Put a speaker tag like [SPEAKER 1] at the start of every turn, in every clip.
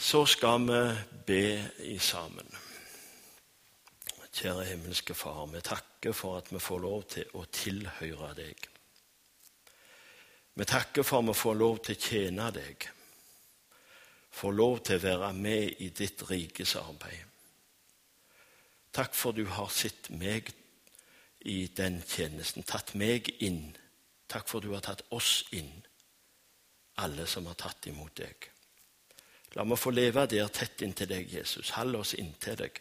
[SPEAKER 1] Så skal vi be i sammen. Kjære himmelske Far, vi takker for at vi får lov til å tilhøre deg. Vi takker for at vi får lov til å tjene deg, får lov til å være med i ditt rikes arbeid. Takk for du har sett meg i den tjenesten, tatt meg inn. Takk for du har tatt oss inn, alle som har tatt imot deg. La meg få leve der tett inntil deg, Jesus. Hold oss inntil deg,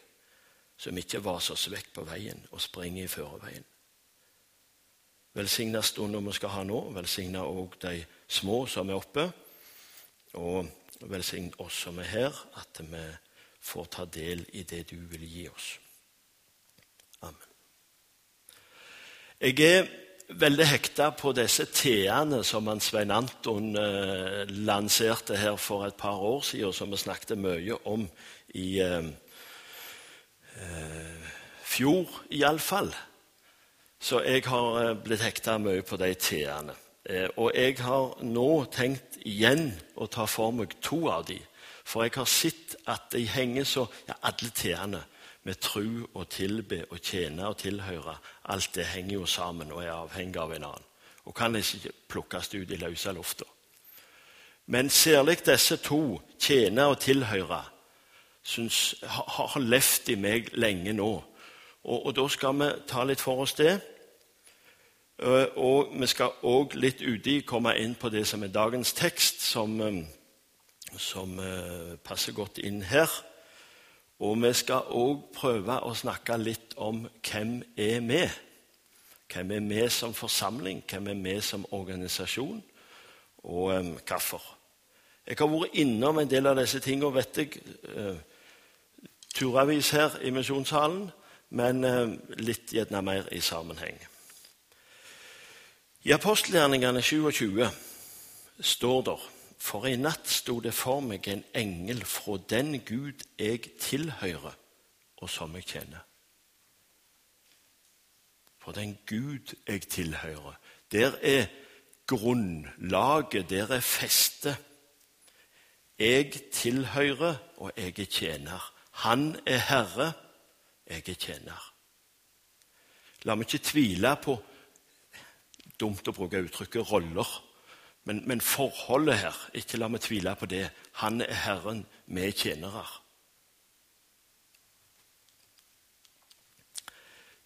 [SPEAKER 1] så vi ikke vaser oss vekk på veien og springer i førerveien. Velsigna stunden vi skal ha nå. Velsigna òg de små som er oppe. Og velsign oss som er her, at vi får ta del i det du vil gi oss. Amen. Jeg er veldig hekta på disse T-ene som han Svein Anton eh, lanserte her for et par år siden, som vi snakket mye om i eh, eh, fjor, iallfall. Så jeg har eh, blitt hekta mye på de T-ene. Eh, og jeg har nå tenkt igjen å ta for meg to av de, for jeg har sett at de henger så ja, Alle T-ene med tru og tilbe og tjene og tilhøre. Alt det henger jo sammen og er avhengig av en annen. Og kan ikke plukkes ut i løse lufta. Men særlig disse to, tjene og tilhøre, synes, har, har levd i meg lenge nå. Og, og, Da skal vi ta litt for oss det. Eh, og vi skal òg litt uti komme inn på det som er dagens tekst, som, eh, som eh, passer godt inn her. Og vi skal òg prøve å snakke litt om hvem er vi? Hvem er vi som forsamling? Hvem er vi som organisasjon? Og um, hvorfor? Jeg har vært innom en del av disse tingene, vet jeg. Uh, turavis her i misjonssalen, men uh, litt gjerne mer i sammenheng. I apostelgjerningene 27 står det for i natt sto det for meg en engel fra den Gud jeg tilhører, og som jeg kjenner. For den Gud jeg tilhører. Der er grunnlaget, der er festet. Jeg tilhører, og jeg er tjener. Han er herre, jeg er tjener. La meg ikke tvile på Dumt å bruke uttrykket roller. Men, men, forholdet her, ikke la meg tvile på det. Han er Herren, vi er tjenere.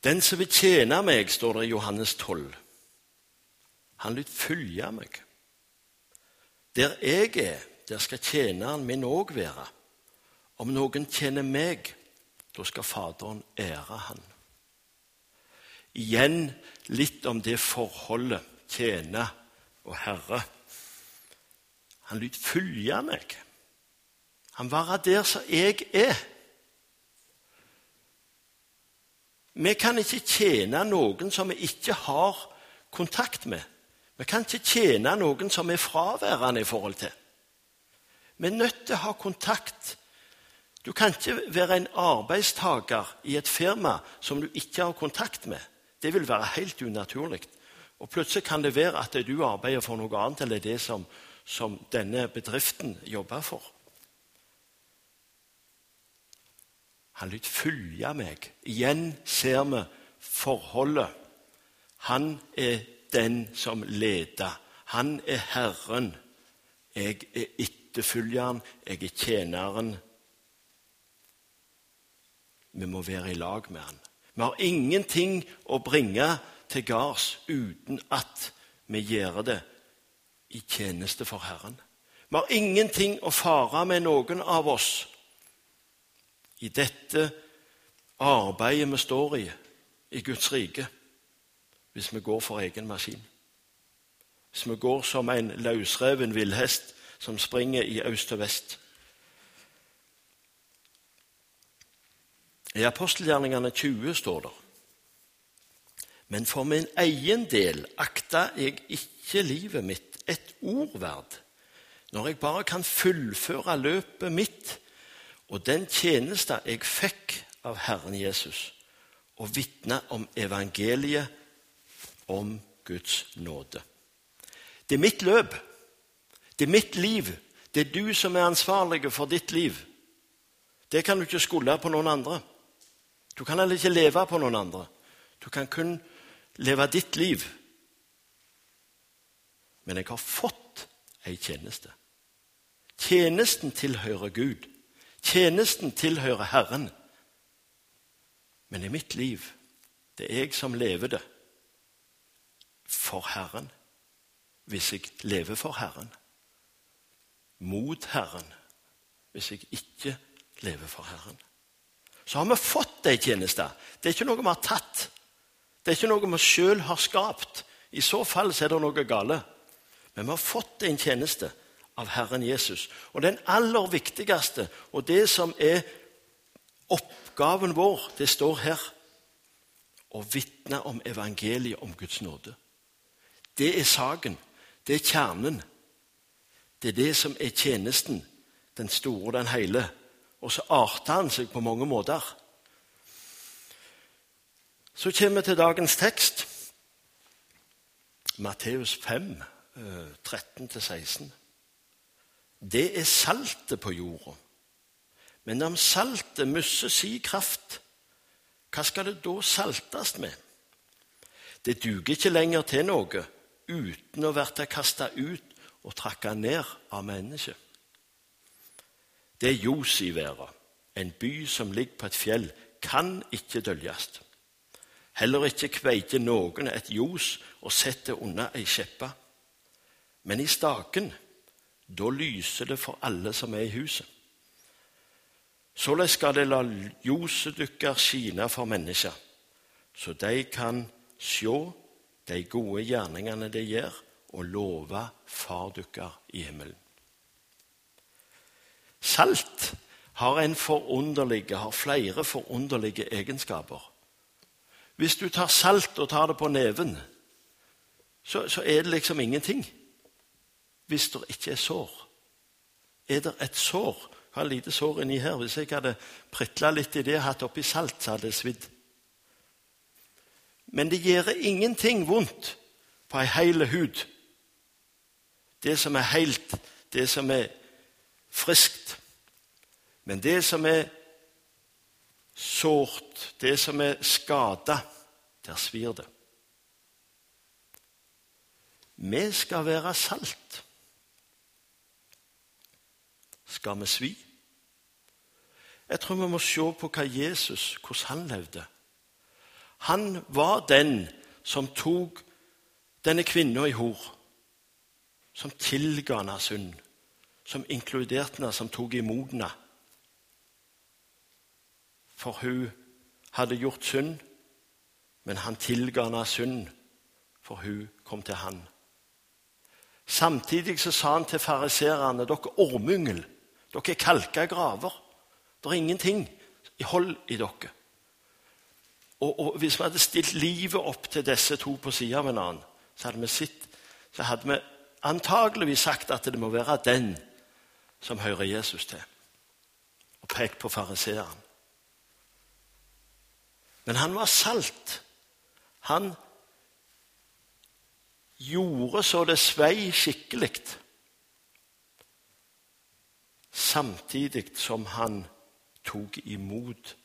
[SPEAKER 1] Den som vil tjene meg, står det i Johannes 12. Han vil følge meg. Der jeg er, der skal tjeneren min òg være. Om noen tjener meg, da skal Faderen ære han. Igjen litt om det forholdet tjene og Herre. Han lot følge meg. Han være der som jeg er. Vi kan ikke tjene noen som vi ikke har kontakt med. Vi kan ikke tjene noen som er fraværende i forhold til. Vi er nødt til å ha kontakt. Du kan ikke være en arbeidstaker i et firma som du ikke har kontakt med. Det vil være helt unaturlig. Og plutselig kan det være at du arbeider for noe annet eller det som, som denne bedriften jobber for. Han lyt følge meg. Igjen ser vi forholdet. Han er den som leder. Han er Herren. Jeg er etterfølgeren. Jeg er tjeneren. Vi må være i lag med han. Vi har ingenting å bringe til gards uten at vi gjør det i tjeneste for Herren. Vi har ingenting å fare med noen av oss i dette arbeidet vi står i i Guds rike, hvis vi går for egen maskin. Hvis vi går som en løsreven villhest som springer i øst og vest. I apostelgjerningene 20 står det men for min egen del akta jeg ikke livet mitt et ord verd, når jeg bare kan fullføre løpet mitt og den tjeneste jeg fikk av Herren Jesus, og vitne om evangeliet, om Guds nåde. Det er mitt løp, det er mitt liv, Det er du som er ansvarlig for ditt liv. Det kan du ikke skylde på noen andre. Du kan heller ikke leve på noen andre. Du kan kun leve ditt liv. Men jeg har fått ei tjeneste. Tjenesten tilhører Gud. Tjenesten tilhører Herren. Men i mitt liv, det er jeg som lever det for Herren. Hvis jeg lever for Herren. Mot Herren. Hvis jeg ikke lever for Herren. Så har vi fått ei tjeneste. Det er ikke noe vi har tatt. Det er ikke noe vi sjøl har skapt. I så fall er det noe gale. Men vi har fått en tjeneste av Herren Jesus. Og den aller viktigste, og det som er oppgaven vår, det står her å vitne om evangeliet om Guds nåde. Det er saken. Det er kjernen. Det er det som er tjenesten, den store, og den hele. Og så arter han seg på mange måter. Så kommer vi til dagens tekst. Matteus 5, 13-16. Det er saltet på jorda. Men om saltet mister si kraft, hva skal det da saltes med? Det duger ikke lenger til noe uten å bli kasta ut og trakka ned av mennesket. Det er ljos i verden. En by som ligger på et fjell, kan ikke døljes. Heller ikke kveite noen et ljos og setter unna ei skjeppe. Men i staken, da lyser det for alle som er i huset. Såleis skal det la ljoset deres skine for mennesker, så de kan se de gode gjerningene de gjør, og love Far deres i himmelen. Salt har, har flere forunderlige egenskaper. Hvis du tar salt og tar det på neven, så, så er det liksom ingenting. Hvis det ikke er sår. Er det et sår Jeg har lite sår inni her. Hvis jeg hadde pritla litt i det og hatt oppi salt, så hadde det svidd. Men det gjør ingenting vondt på ei heil hud. Det som er heilt, det som er friskt. Men det som er sårt, det som er skada, der svir det. Vi skal være salt. Skal vi svi? Jeg tror vi må se på hva Jesus, hvordan han levde. Han var den som tok denne kvinna i hor, som tilga henne synd, som inkluderte henne, som tok imot henne. For hun hadde gjort synd, men han tilga henne synd, for hun kom til han. Samtidig så sa han til fariserene dere ormyngel, dere er kalka graver. Det er ingenting i hold i dere. Og, og, Hvis vi hadde stilt livet opp til disse to på sida av hverandre, så hadde vi så hadde vi antageligvis sagt at det må være den som hører Jesus til, og pekt på fariseeren. Men han var salt. Han gjorde så det svei skikkelig, samtidig som han tok imot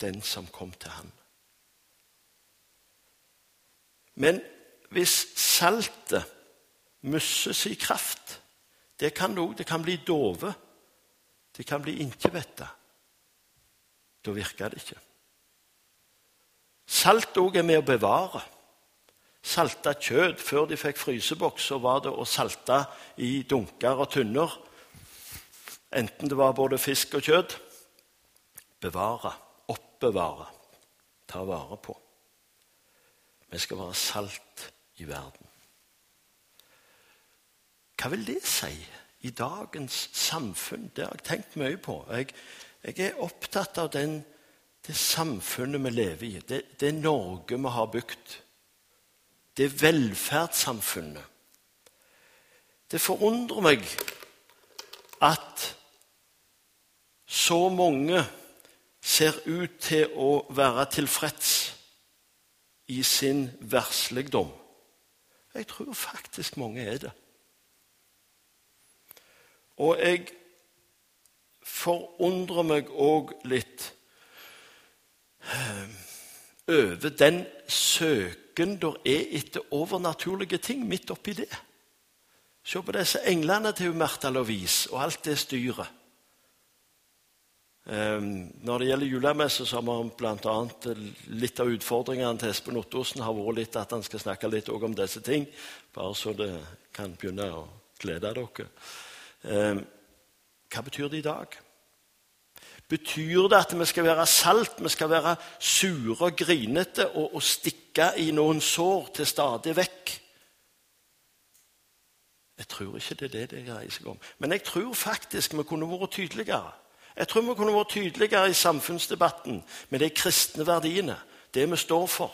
[SPEAKER 1] den som kom til ham. Men hvis saltet mister sin kraft det kan, det kan bli dove. Det kan bli inkjevetta. Da virker det ikke. Salt òg er med å bevare. Salta kjøtt før de fikk fryseboks, så var det å salte i dunker og tynner. Enten det var både fisk og kjøtt. Bevare, oppbevare, ta vare på. Vi skal være salt i verden. Hva vil det si i dagens samfunn? Det har jeg tenkt mye på. Jeg, jeg er opptatt av den, det samfunnet vi lever i, det, det Norge vi har bygd. Det velferdssamfunnet. Det forundrer meg at så mange ser ut til å være tilfreds i sin versligdom. Jeg tror faktisk mange er det. Og jeg forundrer meg òg litt over den søken der er etter overnaturlige ting midt oppi det. Se på disse englene til Märtha Louise og alt det styret. Ehm, når det gjelder julemesse, så har vi bl.a. litt av utfordringene til Espen Ottosen har vært litt at han skal snakke litt om disse ting, bare så det kan begynne å glede dere. Ehm, hva betyr det i dag? Betyr det at vi skal være salt, vi skal være sure og grinete og, og stikke i noen sår til stadig vekk? Jeg tror ikke det er det det greier seg om. Men jeg tror faktisk vi kunne vært tydeligere. Jeg tror vi kunne vært tydeligere i samfunnsdebatten med de kristne verdiene, det vi står for.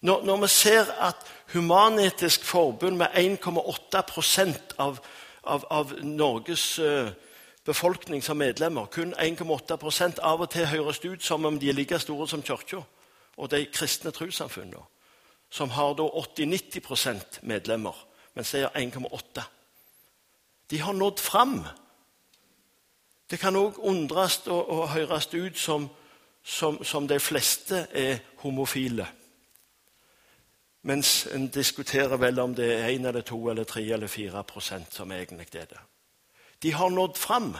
[SPEAKER 1] Når, når vi ser at Human-Etisk Forbund med 1,8 av, av, av, Norges uh, befolkning som medlemmer, kun 1,8 av og til høres ut som om de er like store som Kirka og de kristne trossamfunnene, som har da 80-90 medlemmer, mens de har 1,8 De har nådd fram det kan òg undres og, og, høres ut som, som, som, de fleste er homofile. Mens en diskuterer vel om det er én eller to eller tre eller fire prosent som egentlig er det. De har nådd fram.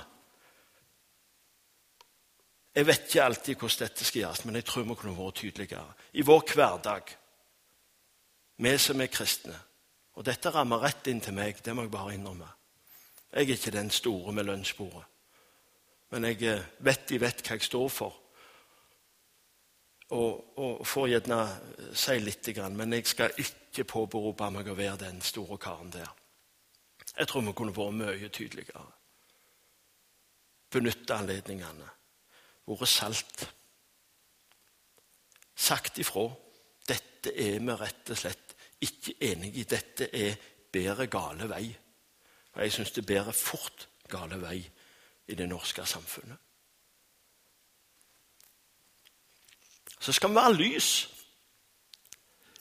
[SPEAKER 1] Jeg vet ikke alltid hvordan dette skal gjøres, men jeg tror vi kunne vært tydeligere. I vår hverdag, vi som er kristne. Og dette rammer rett inn til meg, det må jeg bare innrømme. Jeg er ikke den store med lunsjbordet. Men jeg eh, vet de vet hva jeg står for. Og, og får gjerne eh, si litt, men jeg skal ikke påberope meg å være den store karen der. Jeg tror vi kunne vært mye tydeligere. Benytte anledningene. Vært salt. Sagt ifra. Dette er vi rett og slett ikke enig i. Dette er bedre gale vei. Og jeg syns det bærer fort gale vei i det norske samfunnet. Så skal vi være lys.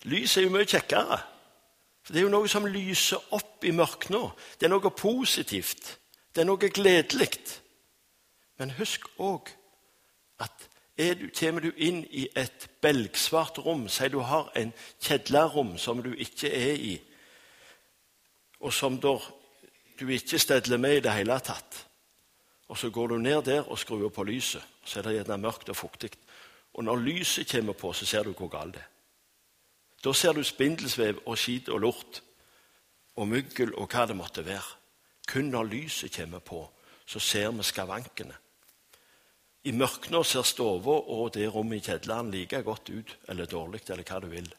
[SPEAKER 1] Lys er jo mye kjekkere. For Det er jo noe som lyser opp i mørket nå. Det er noe positivt. Det er noe gledelig. Men husk òg at du, kommer du inn i et belgsvart rom, si du har en kjedlerrom som du ikke er i, og som du ikke stedler med i det hele tatt, og Så går du ned der og skrur på lyset. Så er det gjerne mørkt og fuktig. Og når lyset kommer på, så ser du hvor galt det er. Da ser du spindelsvev og skit og lort og myggel og hva det måtte være. Kun når lyset kommer på, så ser vi skavankene. I mørkene ser stua og det rommet i kjelleren like godt ut eller dårlig eller hva du vil.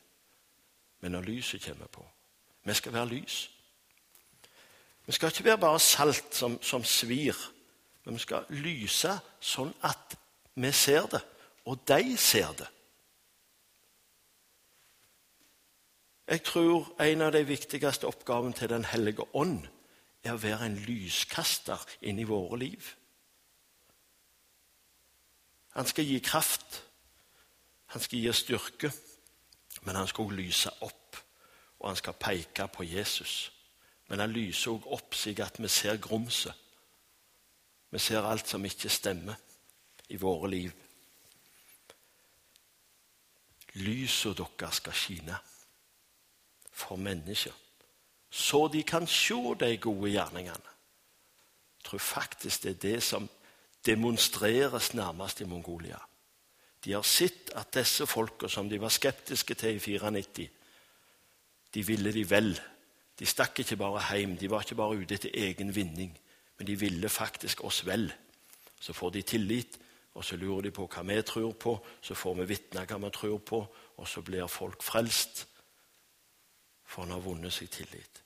[SPEAKER 1] Men når lyset kommer på Vi skal være lys. Vi skal ikke være bare salt som, som svir men vi skal lyse sånn at vi ser det, og de ser det. Jeg tror en av de viktigste oppgavene til Den hellige ånd er å være en lyskaster inn i våre liv. Han skal gi kraft, han skal gi styrke, men han skal også lyse opp, og han skal peke på Jesus. Men han lyser også opp slik at vi ser grumset. Vi ser alt som ikke stemmer i våre liv. Lyset deres skal skine for mennesker, så de kan se de gode gjerningene. Jeg tror faktisk det er det som demonstreres nærmest i Mongolia. De har sett at disse folka som de var skeptiske til i 94, de ville de vel. De stakk ikke bare hjem, de var ikke bare ute etter egen vinning. Men de ville faktisk oss vel. Så får de tillit, og så lurer de på hva vi tror på. Så får vi vitne hva vi tror på, og så blir folk frelst. For han har vunnet seg tillit.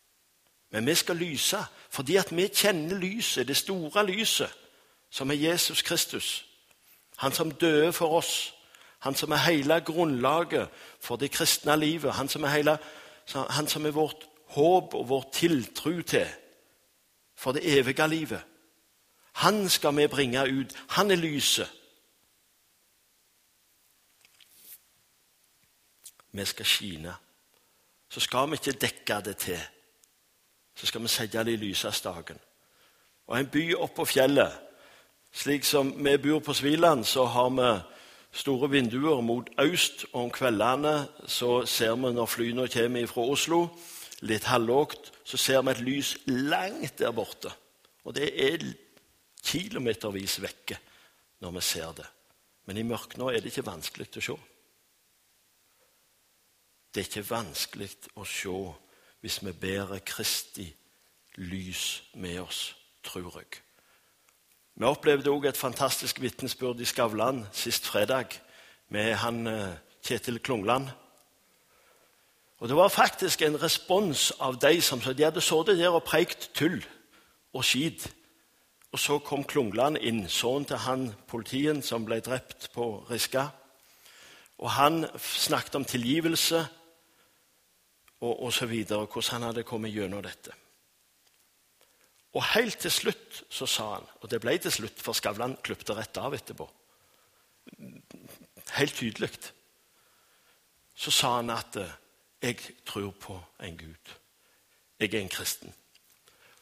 [SPEAKER 1] Men vi skal lyse fordi at vi kjenner lyset, det store lyset, som er Jesus Kristus. Han som døde for oss. Han som er hele grunnlaget for det kristne livet. Han som er, hele, han som er vårt håp og vår tiltro til for det evige livet. Han skal vi bringe ut. Han er lyset. Vi skal skine. Så skal vi ikke dekke det til, så skal vi sette det i lyseste dagen. Og en by oppå fjellet Slik som vi bor på Sviland, så har vi store vinduer mot øst. og Om kveldene så ser vi når flyene kommer fra Oslo, litt halvlågt, så ser vi et lys langt der borte. Og det er kilometervis vekke når vi ser det. Men i mørket nå er det ikke vanskelig å se. Det er ikke vanskelig å se hvis vi bærer Kristi lys med oss, tror jeg. Vi opplevde òg et fantastisk vitnesbyrd i Skavlan sist fredag med han eh, Kjetil Klungland. Og Det var faktisk en respons av de som sa de hadde sittet der og preikt tull og skit. Og så kom Klungland inn, sønnen til han politien som ble drept på Riska. Og han snakket om tilgivelse og, osv. så hvordan han hadde kommet gjennom dette. Og helt til slutt så sa han, og det ble til slutt, for Skavlan klipte rett av etterpå Helt tydelig. Så sa han at eh, 'jeg tror på en Gud'. Jeg er en kristen.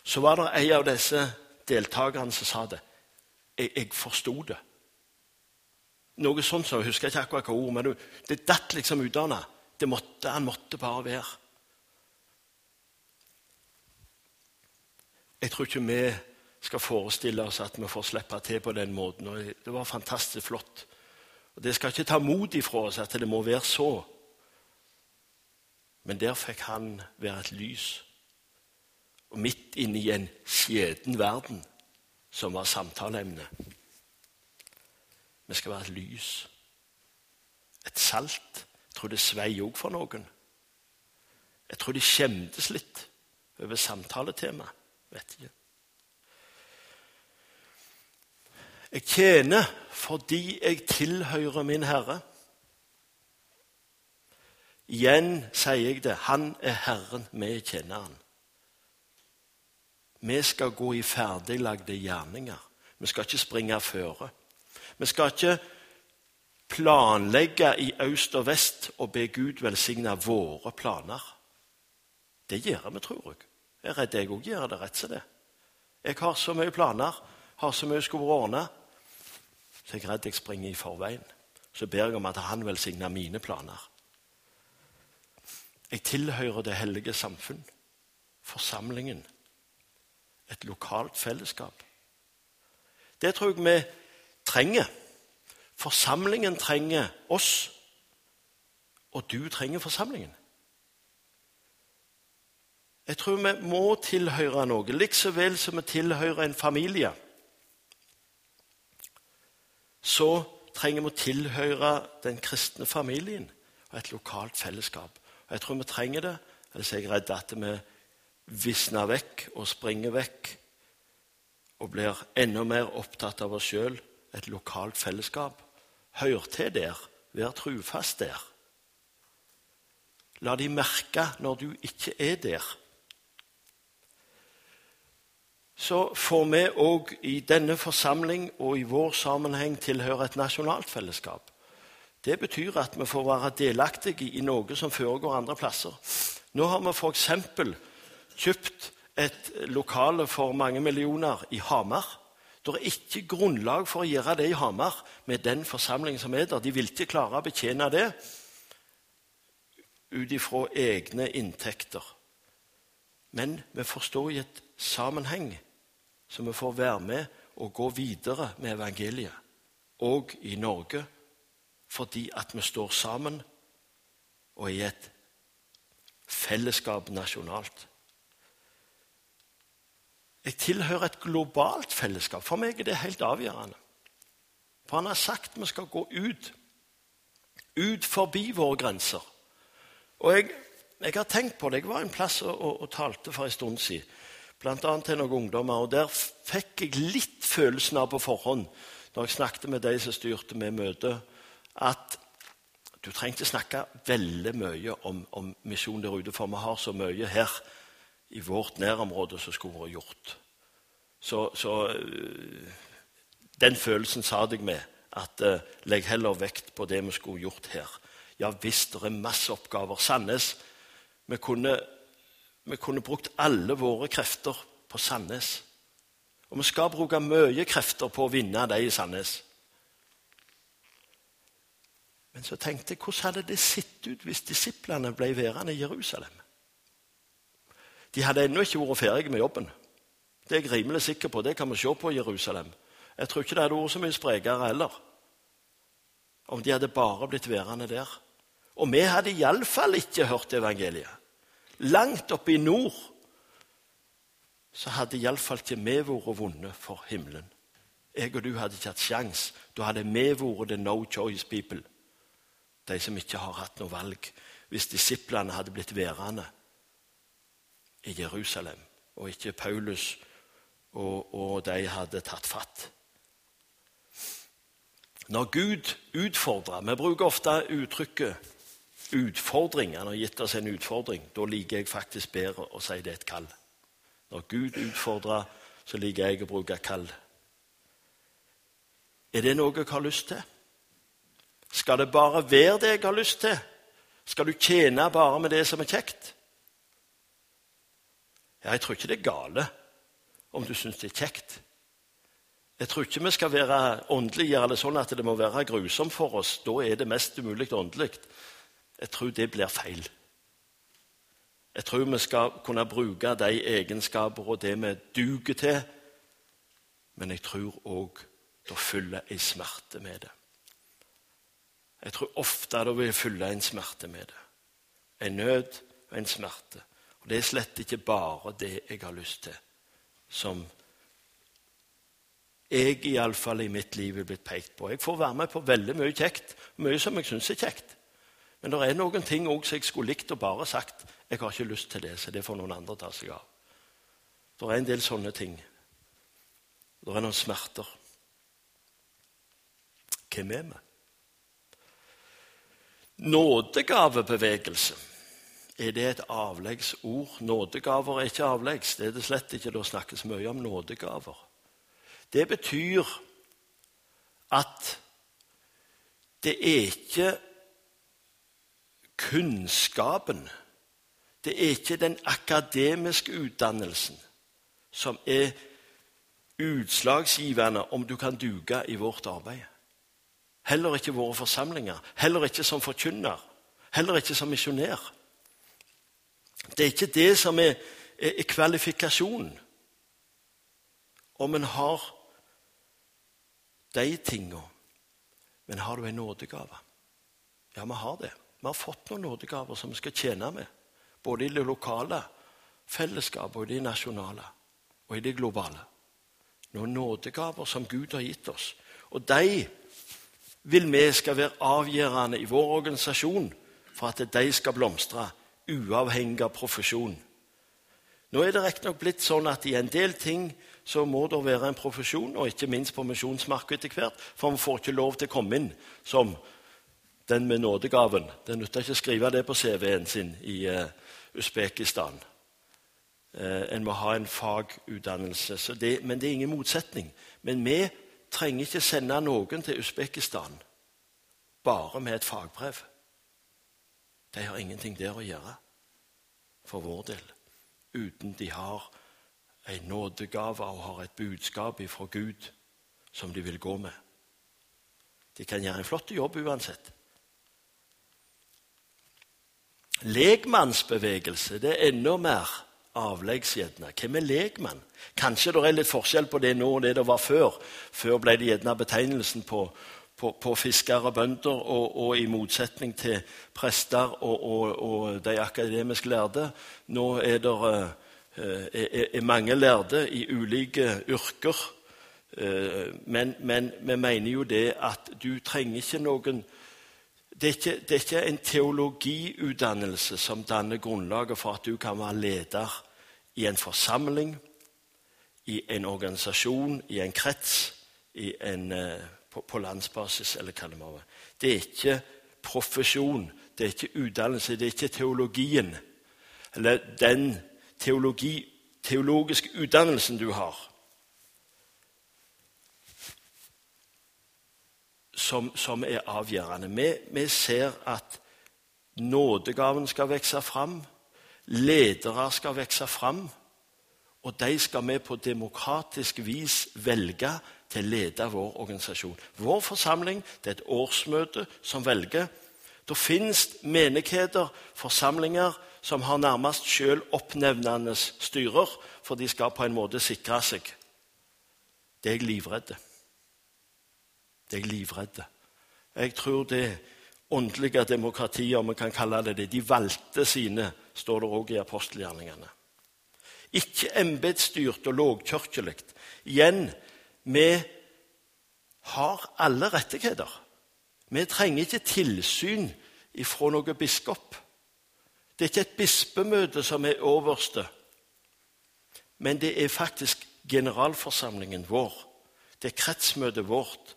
[SPEAKER 1] Så var det en av disse deltakerne som sa det. Jeg, jeg forsto det. Noe sånt som, Jeg husker ikke akkurat hva ord, men det datt liksom ut av ham. Han måtte bare være. Jeg tror ikke vi skal forestille oss at vi får slippe til på den måten. Og det var fantastisk flott. Og Det skal ikke ta mot ifra oss at det må være så. Men der fikk han være et lys. Og midt inne i en skjeden verden, som var samtaleemnet. Vi skal være et lys. Et salt. Jeg tror det svei òg for noen. Jeg tror de skjemtes litt over samtaletemaet. Vet ikke. Jeg tjener fordi jeg tilhører min Herre. Igjen sier jeg det. Han er Herren, vi kjenner Han. Vi skal gå i ferdiglagde gjerninger. Vi skal ikke springe føre. Vi skal ikke planlegge i øst og vest og be Gud velsigne våre planer. Det gjør vi, tror jeg. Jeg er redd jeg òg gjør det rett som det. Jeg har så mye planer, har så mye skulle ordne, så jeg er redd jeg springer i forveien. Så ber jeg om at han velsigner mine planer. Jeg tilhører det hellige samfunn, forsamlingen, et lokalt fellesskap. Det tror jeg vi trenger. Forsamlingen trenger oss, og du trenger forsamlingen. Jeg tror vi må tilhøre noe, likså vel som vi tilhører en familie. Så trenger vi å tilhøre den kristne familien og et lokalt fellesskap. Og Jeg tror vi trenger det, ellers er jeg redd at vi visner vekk og springer vekk og blir enda mer opptatt av oss sjøl, et lokalt fellesskap. Hør til der, vær trufast der. La de merke når du ikke er der så får vi òg i denne forsamling og i vår sammenheng tilhøre et nasjonalt fellesskap. Det betyr at vi får være delaktige i noe som foregår andre plasser. Nå har vi f.eks. kjøpt et lokale for mange millioner i Hamar. Det er ikke grunnlag for å gjøre det i Hamar med den forsamlingen som er der. De vil ikke klare å betjene det ut ifra egne inntekter. Men vi forstår i et sammenheng så vi får være med og gå videre med evangeliet, òg i Norge, fordi at vi står sammen og i et fellesskap nasjonalt. Jeg tilhører et globalt fellesskap. For meg er det helt avgjørende. For han har sagt vi skal gå ut. Ut forbi våre grenser. Og jeg, jeg har tenkt på det. Jeg var en plass og, og, og talte for en stund siden bl.a. til noen ungdommer. og Der fikk jeg litt følelsen av på forhånd når jeg snakket med de som styrte med møtet, at du trengte snakke veldig mye om, om misjon der ute, for vi har så mye her i vårt nærområde som skulle vært gjort. Så, så øh, den følelsen sa jeg med. At uh, legg heller vekt på det vi skulle gjort her. Ja visst, det er masse oppgaver. Sandnes Vi kunne vi kunne brukt alle våre krefter på Sandnes. Og vi skal bruke mye krefter på å vinne de i Sandnes. Men så tenkte jeg, hvordan hadde det sett ut hvis disiplene ble værende i Jerusalem? De hadde ennå ikke vært ferdige med jobben. Det er jeg rimelig sikker på. Det kan vi se på Jerusalem. Jeg tror ikke det hadde vært så mye sprekere heller. Om de hadde bare blitt værende der. Og vi hadde iallfall ikke hørt evangeliet. Langt oppe i nord så hadde iallfall ikke vi vært vonde for himmelen. Jeg og du hadde ikke hatt sjans. Da hadde vi vært the no choice people. De som ikke har hatt noe valg. Hvis disiplene hadde blitt værende i Jerusalem, og ikke Paulus og, og de hadde tatt fatt. Når Gud utfordrer Vi bruker ofte uttrykket 'utfordring'. Han har gitt oss en utfordring. Da liker jeg faktisk bedre å si det er et kall. Når Gud utfordrer, så liker jeg å bruke kall. Er det noe jeg har lyst til? Skal det bare være det jeg har lyst til? Skal du tjene bare med det som er kjekt? Ja, jeg tror ikke det er gale om du syns det er kjekt. Jeg tror ikke vi skal være åndelige eller sånn at det må være grusomt for oss. Da er det mest umulig åndelig. Jeg tror det blir feil. Jeg tror vi skal kunne bruke de egenskaper og det vi duger til, men jeg tror òg det følger en smerte med det. Jeg tror ofte det vil følge en smerte med det. En nød og en smerte. Og Det er slett ikke bare det jeg har lyst til, som jeg iallfall i mitt liv er blitt pekt på. Jeg får være med på veldig mye kjekt, mye som jeg syns er kjekt. Men det er noen ting også jeg skulle likt å bare sagt jeg har ikke lyst til det, så det får noen andre ta seg av. Det er en del sånne ting. Det er noen smerter. Hvem er vi? Nådegavebevegelse. Er det et avleggsord? Nådegaver er ikke avleggs. Det er det slett ikke. Det snakkes mye om nådegaver. Det betyr at det er ikke kunnskapen, det er ikke den akademiske utdannelsen som er utslagsgivende om du kan duge i vårt arbeid. Heller ikke våre forsamlinger, heller ikke som forkynner, heller ikke som misjonær. Det er ikke det som er, er, er kvalifikasjonen. Om en har de tinga. Men har du en nådegave? Ja, vi har det. Vi har fått noen nådegaver som vi skal tjene med. Både i det lokale fellesskapet og i det nasjonale og i det globale. Noen nådegaver som Gud har gitt oss. Og de vil vi skal være avgjørende i vår organisasjon for at de skal blomstre, uavhengig av profesjon. Nå er det riktignok blitt sånn at i en del ting så må det være en profesjon, og ikke minst på misjonsmarkedet etter hvert, for vi får ikke lov til å komme inn som den med nådegaven. Det nytter ikke å skrive det på CV-en sin i uh, Usbekistan. Uh, en må ha en fagutdannelse. Det, men det er ingen motsetning. Men vi trenger ikke sende noen til Usbekistan bare med et fagbrev. De har ingenting der å gjøre for vår del, uten de har en nådegave og har et budskap fra Gud som de vil gå med. De kan gjøre en flott jobb uansett. Lekmannsbevegelse det er enda mer avleggsgjerne. Hvem er lekmann? Kanskje det er litt forskjell på det nå og det det var før. Før ble det gjerne betegnelsen på, på, på fiskere og bønder, og, og, i motsetning til prester og, og, de akademisk lærde. Nå er det er, er mange lærde i ulike yrker. Eh, men, men vi mener jo det at du trenger ikke noen det er, ikke, det er ikke en teologiutdannelse som danner grunnlaget for at du kan være leder i en forsamling, i en organisasjon, i en krets, i en, eh, på, på, landsbasis eller hva det må være. Det er ikke profesjon, det er ikke utdannelse, det er ikke teologien eller den teologi, teologiske utdannelsen du har. Som, som er avgjørende. Vi, vi, ser at nådegaven skal vokse fram. ledere skal vokse fram, og de skal vi på demokratisk vis velge til å lede vår organisasjon. Vår forsamling det er et årsmøte som velger. Det finnes menigheter, forsamlinger, som har nærmest selv oppnevnende styrer, for de skal på en måte sikre seg. Det er jeg livredd. Det er livredd. Jeg tror det åndelige demokratiet, om vi kan kalle det det, de valgte sine, står det òg i apostelgjerningene. Ikke embetsstyrt og lågkirkelig. Igjen, vi har alle rettigheter. Vi trenger ikke tilsyn ifra noen biskop. Det er ikke et bispemøte som er øverste, men det er faktisk generalforsamlingen vår. Det er kretsmøtet vårt,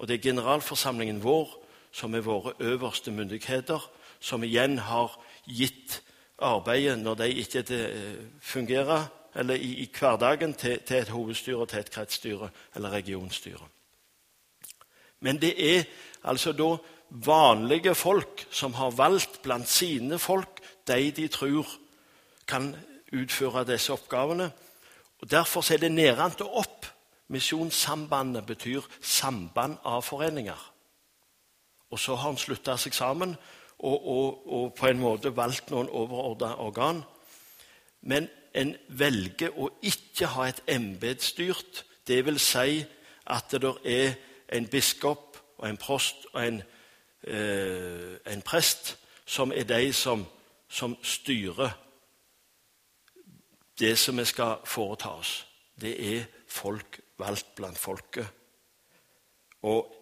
[SPEAKER 1] og det er generalforsamlingen vår som er våre øverste myndigheter, som igjen har gitt arbeidet, når de ikke eh, fungerer, eller i, i hverdagen, til, til, et hovedstyre, til et kretsstyre eller regionstyre. Men det er altså da vanlige folk som har valgt blant sine folk de de tror kan utføre disse oppgavene. Og Derfor er det nedentil og opp. Misjonssambandet betyr samband av foreninger. Og så har han slutta seg sammen og, og, og, på en måte valgt noen overordna organ. Men en velger å ikke ha et embetsstyrt. Vil si at det er en biskop og en prost og en, eh, en prest som er de som, som styrer det som vi skal foreta oss. Det er folk valgt blant folket. Og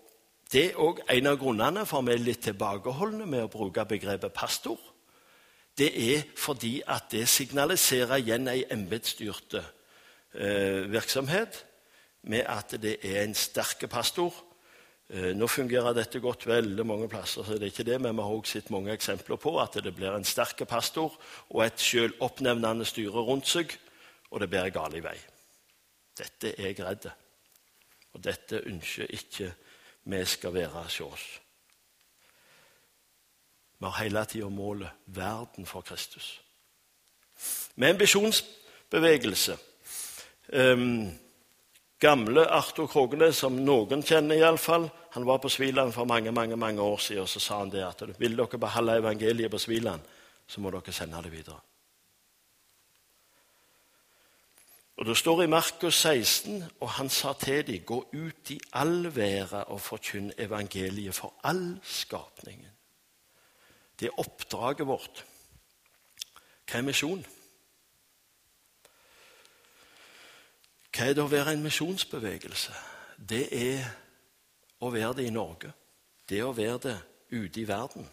[SPEAKER 1] Det er òg en av grunnene for vi er litt tilbakeholdne med å bruke begrepet pastor. Det er fordi at det signaliserer igjen ei embetsstyrt eh, virksomhet med at det er en sterk pastor. Eh, nå fungerer dette godt veldig mange plasser, så det er ikke det, men vi har også sett mange eksempler på at det blir en sterk pastor og et selvoppnevnende styre rundt seg, og det bærer gal i vei. Dette er jeg redd og dette ønsker ikke vi skal være hos oss. Vi har hele tida målet verden for Kristus. Med en visjonsbevegelse. Um, gamle Arthur Krogenes, som noen kjenner iallfall, han var på Sviland for mange mange, mange år siden, og så sa han det at vil dere beholde evangeliet på Sviland, så må dere sende det videre. Og Det står i Markus 16, og han sa til dem, gå ut i all verden og forkynn evangeliet for all skapningen. Det er oppdraget vårt. Hva er misjon? Hva er det å være en misjonsbevegelse? Det er å være det i Norge. Det er å være det ute i verden.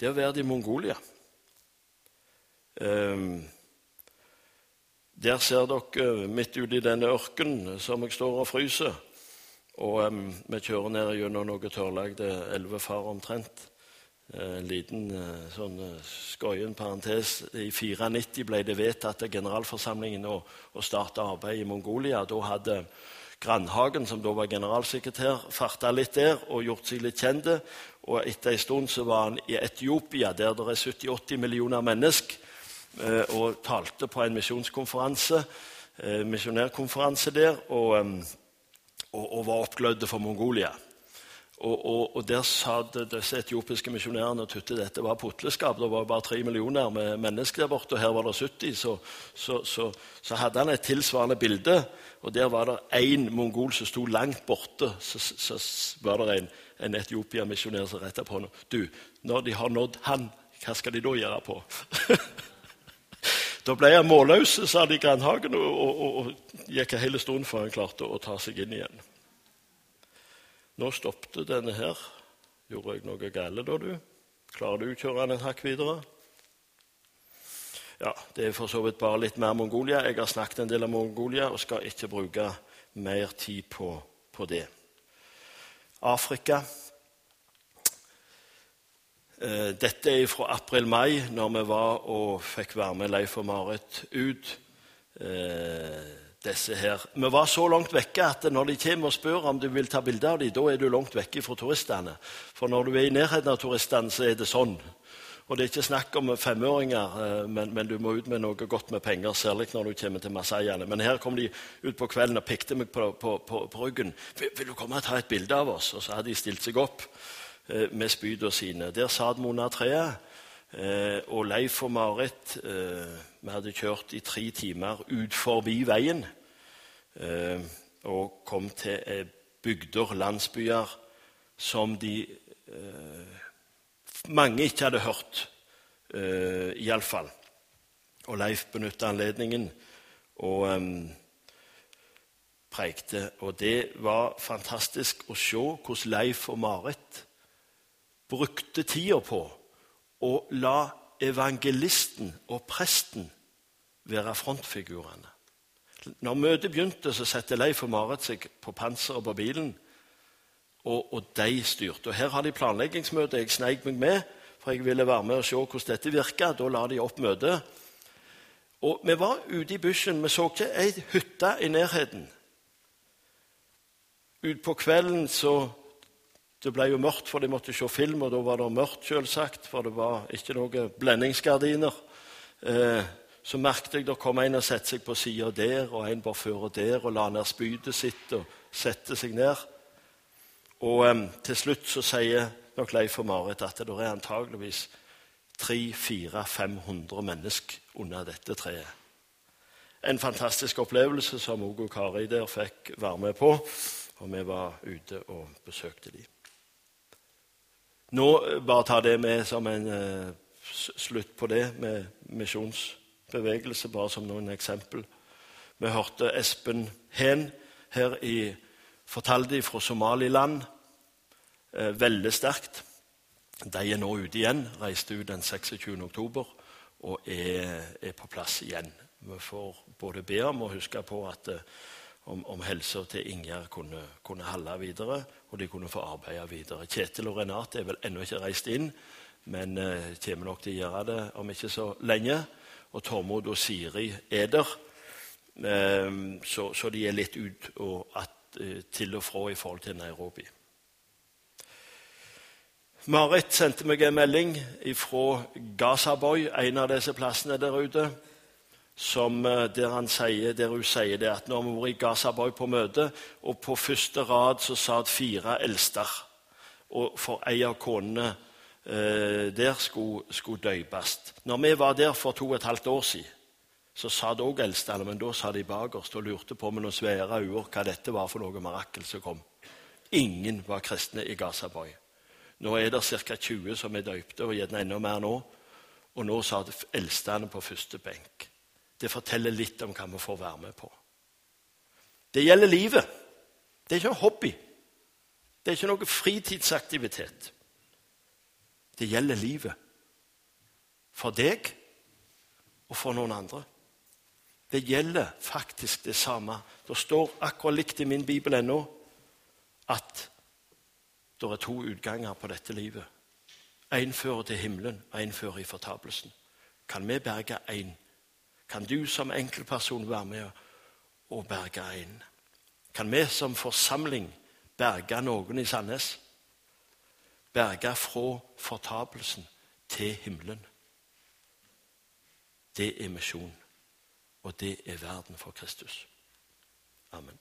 [SPEAKER 1] Det er å være det i Mongolia. Um, der ser dere midt ute i denne ørkenen som jeg står og fryser. Og um, vi kjører ned gjennom noe tørrlagde elvefar omtrent. En uh, liten uh, sånn skøyen parentes. I 94 ble det vedtatt av generalforsamlingen å, å starte arbeid i Mongolia. Da hadde Grandhagen, som da var generalsekretær, farta litt der og gjort seg litt kjent. Og etter en stund så var han i Etiopia, der det er 70-80 millioner mennesker Eh, og talte på en misjonskonferanse, eh, misjonærkonferanse der, og, og, og, var oppglødd for Mongolia. Og, og, Der sa disse etiopiske misjonærene tykte dette var putleskap. Det var bare tre millioner med mennesker der borte, og her var det 70. Så, så, så, så hadde han et tilsvarende bilde, og der var det én mongol som sto langt borte. Så, var det en, en etiopiamisjonær som retta på ham. Du, når de har nådd han, hva skal de da gjøre på? Da ble jeg målløs, sa de i Grandhagen, og, og, og, og gikk en hel stund før han klarte å ta seg inn igjen. Nå stoppet denne her. Gjorde jeg noe galt da, du? Klarer du å kjøre den en hakk videre? Ja, Det er for så vidt bare litt mer Mongolia. Jeg har snakket en del om Mongolia og skal ikke bruke mer tid på, på det. Afrika dette er fra april-mai, når vi var og fikk være med Leif og Marit ut. Eh, disse her. Vi var så langt vekke at når de kommer og spør om du vil ta bilde av dem, da er du langt vekke fra turistene. For når du er i nærheten av turistene, så er det sånn. Og det er ikke snakk om femøringer, eh, men, men, du må ut med noe godt med penger, særlig når du kommer til Masaiene. Men her kom de ut på kvelden og pikte meg på, på, på, på ryggen. Vil, vil, du komme og ta et bilde av oss?' Og så hadde de stilt seg opp eh, med spydene sine. Der satt vi under treet. Eh, og Leif og Marit eh, Vi hadde kjørt i tre timer ut forbi veien eh, og kom til eh, bygder, landsbyer, som de mange ikke hadde hørt, eh, iallfall. Og Leif benytta anledningen og preikte. Og det var fantastisk å se hvordan Leif og Marit brukte tida på å la evangelisten og presten være frontfigurene. Når møtet begynte, så satte Leif og Marit seg på panseret på bilen og, og de styrte. Og Her har de planleggingsmøte. Jeg sneik meg med, for jeg ville være med og se hvordan dette virka. Da la de opp møtet. Og Vi var ute i bushen. Vi så ikke ei hytte i nærheten. Utpå kvelden så Det ble jo mørkt, for de måtte se film, og da var det mørkt, selvsagt, for det var ikke noen blendingsgardiner. Eh, så merket jeg det kom en og satte seg på sida der, og en bare fører der, og la ned spydet sitt og sette seg ned. Og eh, til slutt så sier nok Leif og Marit at det er antageligvis 300-400-500 mennesker under dette treet. En fantastisk opplevelse som Ogo Kari der fikk være med på. Og vi var ute og besøkte dem. Nå bare ta det med som en uh, slutt på det med misjonsbevegelse, bare som noen eksempel. Vi hørte Espen Hen her i fortalte fra Somaliland. uh, veldig sterkt. De er nå ute igjen. Reiste ut den 26. oktober og er, er, på plass igjen. Vi får både be om og huske på at eh, om, om helsa til Ingjerd kunne, kunne holde videre, og de kunne få arbeide videre. Kjetil og Renate er vel ennå ikke reist inn, men eh, kommer nok til å gjøre det om ikke så lenge. Og Tormod og Siri er der, eh, så, så, de er litt ut og at Eh, til og fra i forhold til Nairobi. Marit sendte meg en melding fra Gazaboy, en av disse plassene der ute, som, der der, sier, der, hun sier det at når vi var i Gazaboy på møte, og på første rad så satt fire eldster, og for ei av konene eh, der skulle, skulle døpes. Når vi var der for to og et halvt år siden, så satt òg eldstene, men da sa de bakerst og lurte på med noen svære øyne hva dette var for noe mirakel som kom. Ingen var kristne i Gazaboy. Nå er det ca. 20 som er døypte, og gjerne enda mer nå. Og nå satt eldstene på første benk. Det forteller litt om hva vi får være med på. Det gjelder livet. Det er ikke en hobby. Det er ikke noe fritidsaktivitet. Det gjelder livet. For deg og for noen andre. Det gjelder faktisk det samme. Det står akkurat likt i min bibel ennå at det er to utganger på dette livet. Én fører til himmelen, én fører i fortapelsen. Kan vi berge én? Kan du som enkeltperson være med og berge en? Kan vi som forsamling berge noen i Sandnes? Berge fra fortapelsen til himmelen. Det er misjon og det er verden for Kristus. Amen.